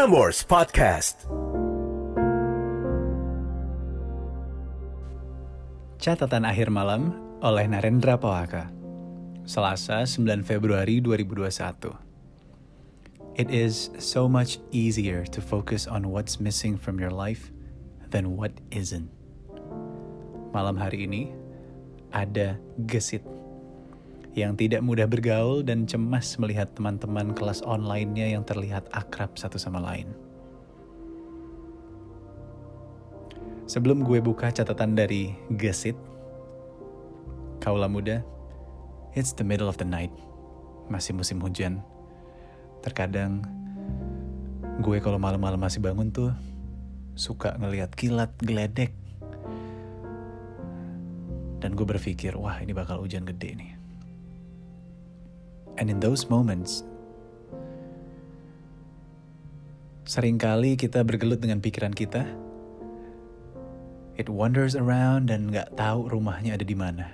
Prambors Podcast. Catatan akhir malam oleh Narendra Pawaka. Selasa 9 Februari 2021. It is so much easier to focus on what's missing from your life than what isn't. Malam hari ini ada gesit yang tidak mudah bergaul dan cemas melihat teman-teman kelas online-nya yang terlihat akrab satu sama lain. Sebelum gue buka catatan dari Gesit, Kaula muda, it's the middle of the night. Masih musim hujan. Terkadang gue kalau malam-malam masih bangun tuh suka ngelihat kilat geledek. Dan gue berpikir, wah ini bakal hujan gede nih. And in those moments, sering kali kita bergelut dengan pikiran kita, It wanders around dan nggak tahu rumahnya ada di mana.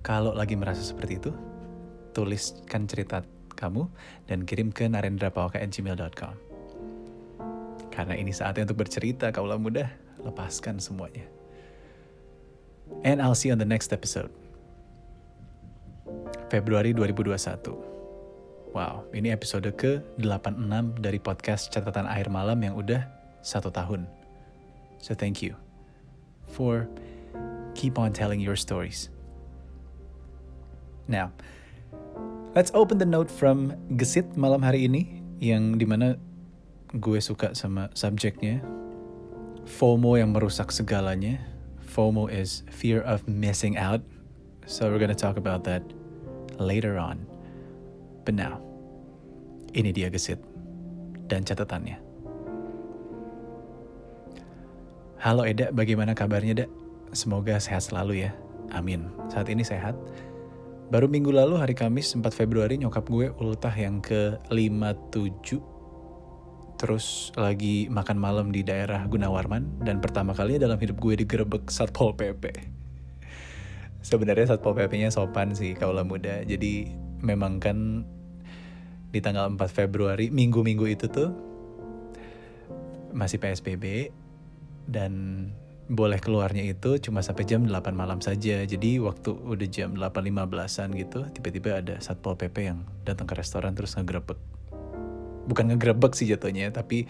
Kalau lagi merasa seperti itu, tuliskan cerita kamu dan kirim ke narendrapawaka@gmail.com. Karena ini saatnya untuk bercerita, kaulah muda, lepaskan semuanya. And I'll see you on the next episode. Februari 2021. Wow, ini episode ke-86 dari podcast Catatan Akhir Malam yang udah satu tahun. So thank you for keep on telling your stories. Now, let's open the note from Gesit malam hari ini yang di mana gue suka sama subjeknya. FOMO yang merusak segalanya. FOMO is fear of missing out. So we're gonna talk about that later on. But now, ini dia Gesit dan catatannya. Halo Eda, bagaimana kabarnya Eda? Semoga sehat selalu ya. Amin. Saat ini sehat. Baru minggu lalu hari Kamis 4 Februari nyokap gue ultah yang ke-57 terus lagi makan malam di daerah Gunawarman dan pertama kalinya dalam hidup gue digerebek Satpol PP. Sebenarnya Satpol PP-nya sopan sih kaulah muda. Jadi memang kan di tanggal 4 Februari minggu-minggu itu tuh masih PSBB dan boleh keluarnya itu cuma sampai jam 8 malam saja. Jadi waktu udah jam 8.15an gitu, tiba-tiba ada Satpol PP yang datang ke restoran terus ngegrebek. Bukan ngegrebek sih jatuhnya, tapi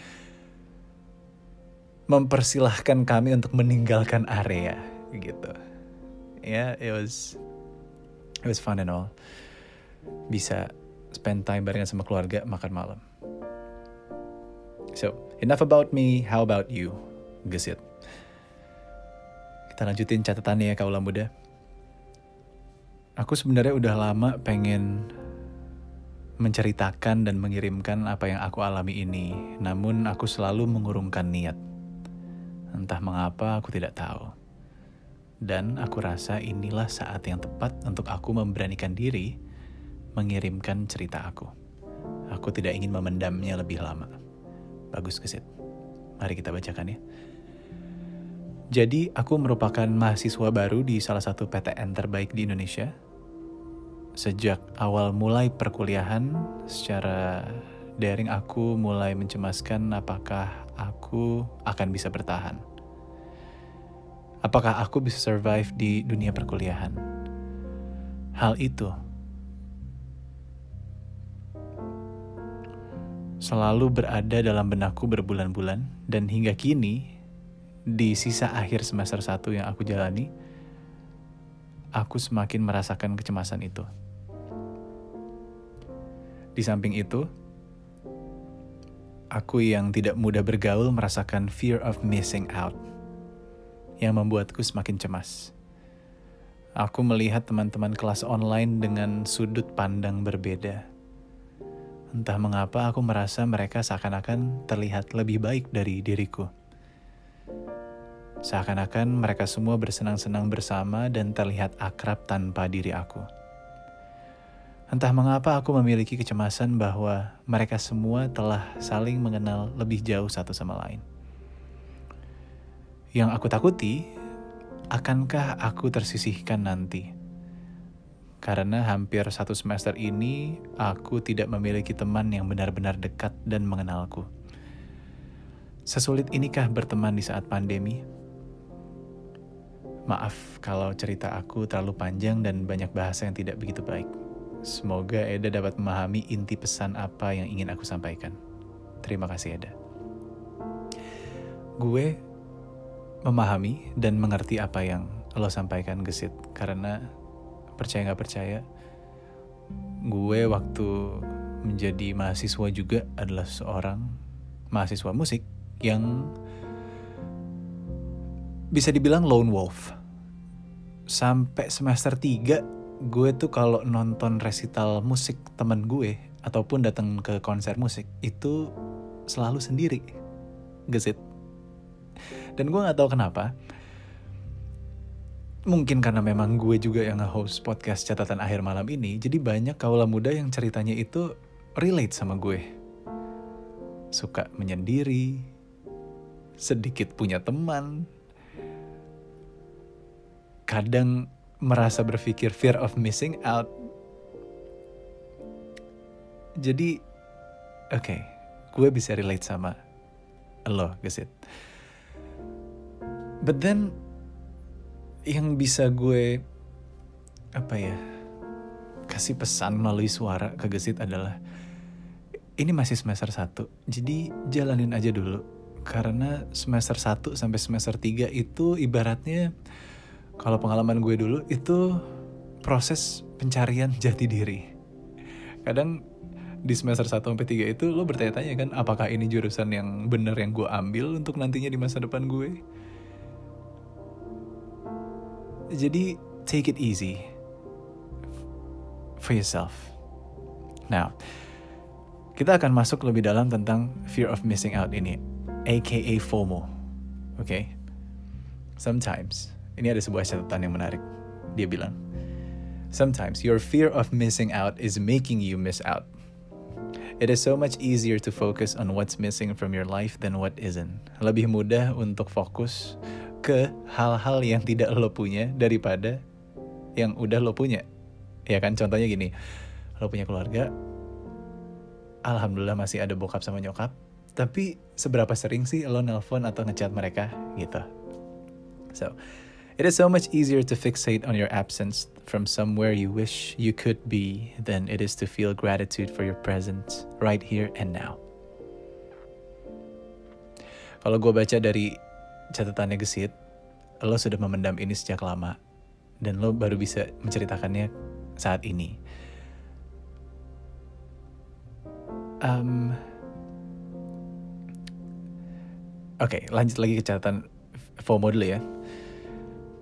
mempersilahkan kami untuk meninggalkan area gitu. Yeah, it was it was fun and all. Bisa spend time barengan sama keluarga makan malam. So, enough about me, how about you? gesit. Kita lanjutin catatannya ya kaulah muda. Aku sebenarnya udah lama pengen menceritakan dan mengirimkan apa yang aku alami ini, namun aku selalu mengurungkan niat. Entah mengapa aku tidak tahu. Dan aku rasa inilah saat yang tepat untuk aku memberanikan diri mengirimkan cerita aku. Aku tidak ingin memendamnya lebih lama. Bagus kesit. Mari kita bacakan ya. Jadi aku merupakan mahasiswa baru di salah satu PTN terbaik di Indonesia. Sejak awal mulai perkuliahan, secara daring aku mulai mencemaskan apakah aku akan bisa bertahan. Apakah aku bisa survive di dunia perkuliahan? Hal itu selalu berada dalam benakku berbulan-bulan dan hingga kini di sisa akhir semester 1 yang aku jalani, aku semakin merasakan kecemasan itu. Di samping itu, aku yang tidak mudah bergaul merasakan fear of missing out, yang membuatku semakin cemas. Aku melihat teman-teman kelas online dengan sudut pandang berbeda. Entah mengapa aku merasa mereka seakan-akan terlihat lebih baik dari diriku. Seakan-akan mereka semua bersenang-senang bersama dan terlihat akrab tanpa diri aku. Entah mengapa aku memiliki kecemasan bahwa mereka semua telah saling mengenal lebih jauh satu sama lain. Yang aku takuti, akankah aku tersisihkan nanti? karena hampir satu semester ini aku tidak memiliki teman yang benar-benar dekat dan mengenalku. Sesulit inikah berteman di saat pandemi? Maaf kalau cerita aku terlalu panjang dan banyak bahasa yang tidak begitu baik. Semoga Eda dapat memahami inti pesan apa yang ingin aku sampaikan. Terima kasih Eda. Gue memahami dan mengerti apa yang lo sampaikan gesit karena percaya nggak percaya gue waktu menjadi mahasiswa juga adalah seorang mahasiswa musik yang bisa dibilang lone wolf. Sampai semester 3 gue tuh kalau nonton resital musik temen gue ataupun datang ke konser musik itu selalu sendiri. Gesit. Dan gue gak tahu kenapa. Mungkin karena memang gue juga yang nge-host podcast catatan akhir malam ini, jadi banyak kaula muda yang ceritanya itu relate sama gue. Suka menyendiri, sedikit punya teman, kadang merasa berpikir fear of missing out. Jadi, oke, okay, gue bisa relate sama lo, gesit. But then, yang bisa gue, apa ya, kasih pesan melalui suara ke gesit adalah, ini masih semester 1, jadi jalanin aja dulu. Karena semester 1 sampai semester 3 itu ibaratnya kalau pengalaman gue dulu itu proses pencarian jati diri. Kadang di semester 1 sampai 3 itu lo bertanya-tanya kan apakah ini jurusan yang benar yang gue ambil untuk nantinya di masa depan gue. Jadi take it easy for yourself. Now, kita akan masuk lebih dalam tentang fear of missing out ini, aka FOMO. Oke. Okay? Sometimes ini ada sebuah catatan yang menarik. Dia bilang, Sometimes your fear of missing out is making you miss out. It is so much easier to focus on what's missing from your life than what isn't. Lebih mudah untuk fokus ke hal-hal yang tidak lo punya daripada yang udah lo punya. Ya kan, contohnya gini, lo punya keluarga, alhamdulillah masih ada bokap sama nyokap, tapi seberapa sering sih lo nelpon atau ngechat mereka gitu. So, It is so much easier to fixate on your absence from somewhere you wish you could be than it is to feel gratitude for your presence right here and now. Kalau gue baca dari catatannya Gesit, lo sudah memendam ini sejak lama dan lo baru bisa menceritakannya saat ini. Um, Oke, okay, lanjut lagi ke catatan FOMO dulu ya.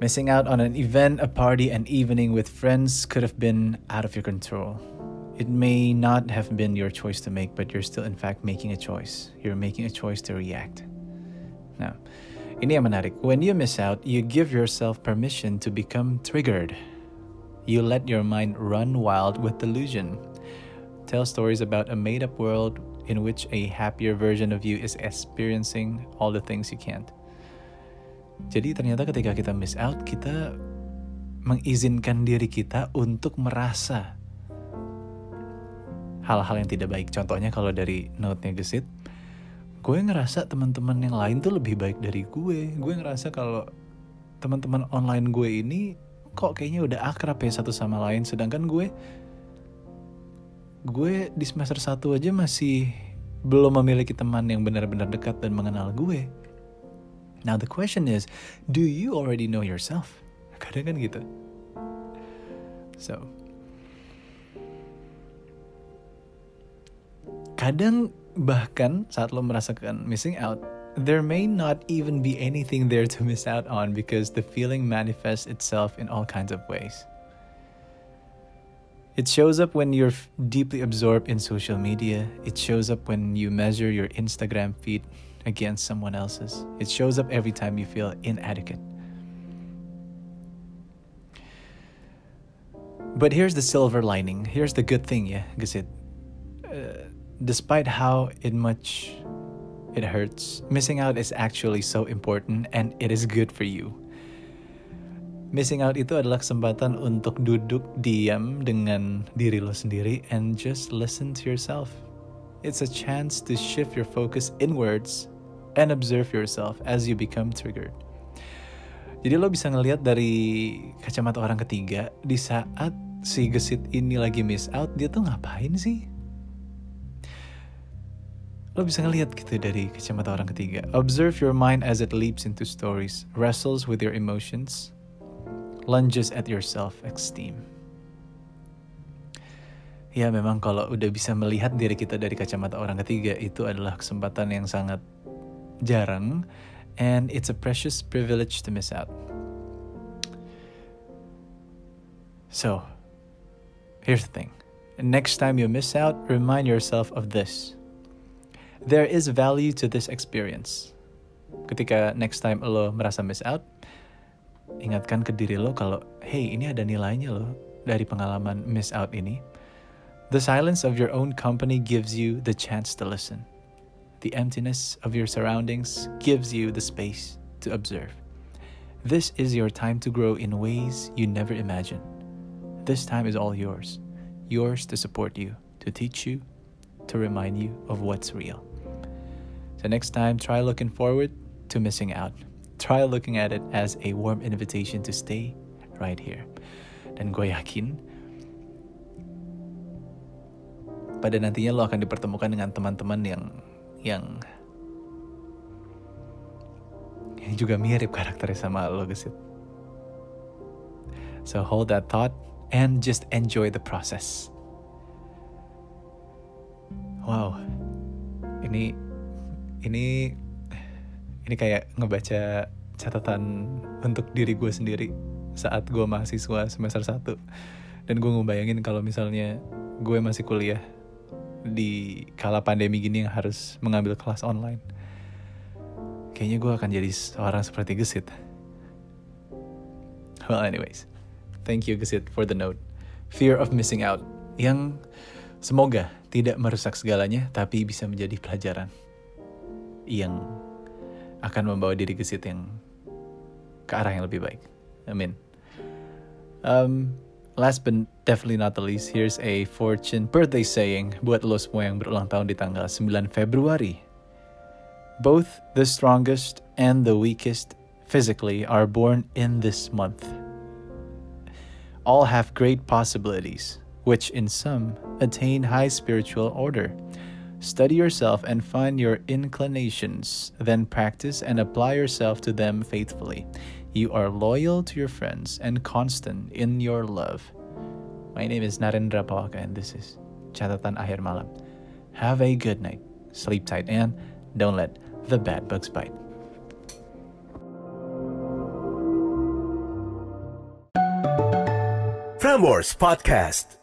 Missing out on an event, a party, an evening with friends could have been out of your control. It may not have been your choice to make, but you're still, in fact, making a choice. You're making a choice to react. Now, ini yang menarik. When you miss out, you give yourself permission to become triggered. You let your mind run wild with delusion. Tell stories about a made up world in which a happier version of you is experiencing all the things you can't. Jadi ternyata ketika kita miss out, kita mengizinkan diri kita untuk merasa hal-hal yang tidak baik. Contohnya kalau dari note-nya Gesit, gue ngerasa teman-teman yang lain tuh lebih baik dari gue. Gue ngerasa kalau teman-teman online gue ini kok kayaknya udah akrab ya satu sama lain, sedangkan gue gue di semester 1 aja masih belum memiliki teman yang benar-benar dekat dan mengenal gue. Now the question is, do you already know yourself? Kadang kan gitu. So, kadang bahkan saat lo merasakan missing out, there may not even be anything there to miss out on because the feeling manifests itself in all kinds of ways. It shows up when you're deeply absorbed in social media. It shows up when you measure your Instagram feed against someone else's. It shows up every time you feel inadequate. But here's the silver lining. Here's the good thing, yeah, Gasit. Despite how it much it hurts, missing out is actually so important and it is good for you. Missing out itu adalah kesempatan untuk duduk diam dengan diri lo sendiri and just listen to yourself. It's a chance to shift your focus inwards and observe yourself as you become triggered. Jadi lo bisa ngelihat dari kacamata orang ketiga di saat si gesit ini lagi miss out, dia tuh ngapain sih? Lo bisa ngelihat gitu dari kacamata orang ketiga. Observe your mind as it leaps into stories, wrestles with your emotions, lunges at your self-esteem. Ya memang kalau udah bisa melihat diri kita dari kacamata orang ketiga itu adalah kesempatan yang sangat jarang and it's a precious privilege to miss out. So, here's the thing. Next time you miss out, remind yourself of this. There is value to this experience. Ketika next time lo merasa miss out, ingatkan ke diri lo kalau hey ini ada nilainya lo dari pengalaman miss out ini. The silence of your own company gives you the chance to listen. The emptiness of your surroundings gives you the space to observe. This is your time to grow in ways you never imagined. This time is all yours. Yours to support you, to teach you, to remind you of what's real. So next time, try looking forward to missing out. try looking at it as a warm invitation to stay right here. Dan gue yakin pada nantinya lo akan dipertemukan dengan teman-teman yang yang yang juga mirip karakternya sama lo gesit. So hold that thought and just enjoy the process. Wow, ini ini ini kayak ngebaca catatan untuk diri gue sendiri saat gue mahasiswa semester 1 dan gue ngebayangin kalau misalnya gue masih kuliah di kala pandemi gini yang harus mengambil kelas online. Kayaknya gue akan jadi seorang seperti Gesit. Well anyways thank you Gesit for the note. Fear of missing out yang semoga tidak merusak segalanya tapi bisa menjadi pelajaran yang akan membawa diri ke situ yang ke arah yang lebih baik. Amin. Um, last but definitely not the least, here's a fortune birthday saying buat lo semua yang berulang tahun di tanggal 9 Februari. Both the strongest and the weakest physically are born in this month. All have great possibilities, which in some attain high spiritual order. Study yourself and find your inclinations, then practice and apply yourself to them faithfully. You are loyal to your friends and constant in your love. My name is Narendra Pawaka and this is Catatan Akhir Malam. Have a good night, sleep tight, and don't let the bad bugs bite. Frameworks Podcast